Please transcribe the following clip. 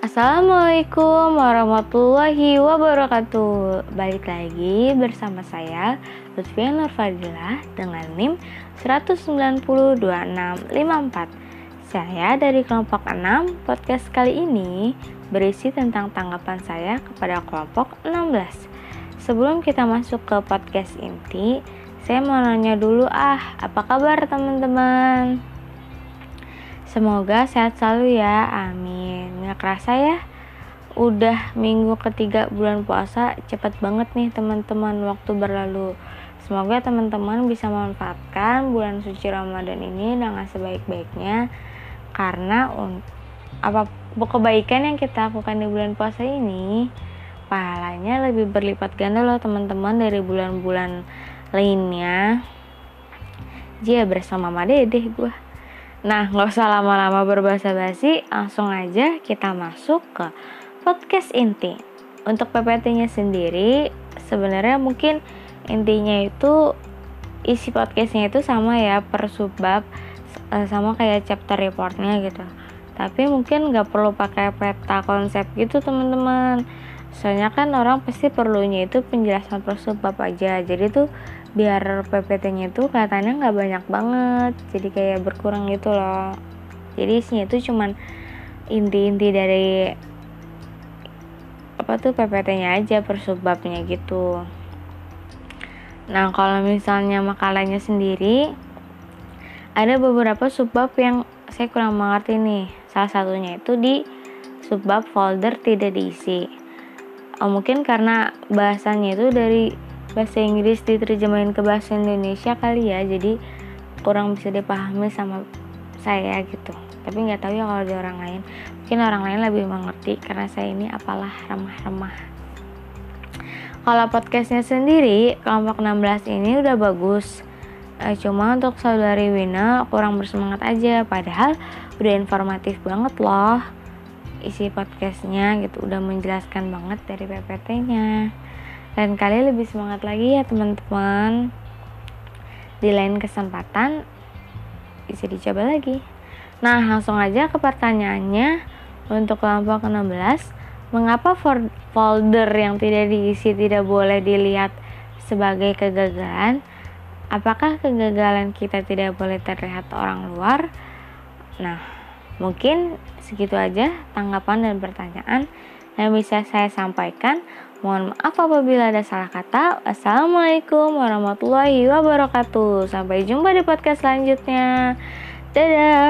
Assalamualaikum warahmatullahi wabarakatuh Balik lagi bersama saya Lutfia Nurfadilah dengan NIM 1902654 Saya dari kelompok 6 Podcast kali ini berisi tentang tanggapan saya kepada kelompok 16 Sebelum kita masuk ke podcast inti Saya mau nanya dulu ah Apa kabar teman-teman? Semoga sehat selalu ya, amin. Kerasa ya, udah minggu ketiga bulan puasa, cepat banget nih teman-teman waktu berlalu. Semoga teman-teman bisa memanfaatkan bulan suci Ramadan ini dengan sebaik-baiknya, karena apa kebaikan yang kita lakukan di bulan puasa ini, pahalanya lebih berlipat ganda loh teman-teman dari bulan-bulan lainnya. Jia bersama Mama Dedeh gue. Nah, nggak usah lama-lama berbahasa basi, langsung aja kita masuk ke podcast inti. Untuk PPT-nya sendiri, sebenarnya mungkin intinya itu isi podcastnya itu sama ya per subbab eh, sama kayak chapter reportnya gitu. Tapi mungkin nggak perlu pakai peta konsep gitu teman-teman. Soalnya kan orang pasti perlunya itu penjelasan per subbab aja. Jadi tuh biar PPT-nya itu kelihatannya nggak banyak banget. Jadi kayak berkurang gitu loh. Jadi isinya itu cuman inti-inti dari apa tuh PPT-nya aja per subbabnya gitu. Nah kalau misalnya makalahnya sendiri ada beberapa subbab yang saya kurang mengerti nih. Salah satunya itu di subbab folder tidak diisi oh, mungkin karena bahasanya itu dari bahasa Inggris diterjemahin ke bahasa Indonesia kali ya jadi kurang bisa dipahami sama saya gitu. Tapi nggak tahu ya kalau di orang lain. Mungkin orang lain lebih mengerti karena saya ini apalah remah-remah. Kalau podcastnya sendiri kelompok 16 ini udah bagus. E, cuma untuk saudari Wina kurang bersemangat aja padahal udah informatif banget loh isi podcastnya gitu. Udah menjelaskan banget dari PPT-nya lain kali lebih semangat lagi ya teman-teman. Di lain kesempatan bisa dicoba lagi. Nah langsung aja ke pertanyaannya. Untuk kelompok 16 mengapa folder yang tidak diisi tidak boleh dilihat sebagai kegagalan? Apakah kegagalan kita tidak boleh terlihat orang luar? Nah mungkin segitu aja tanggapan dan pertanyaan yang bisa saya sampaikan Mohon maaf apabila ada salah kata. Assalamualaikum warahmatullahi wabarakatuh. Sampai jumpa di podcast selanjutnya. Dadah.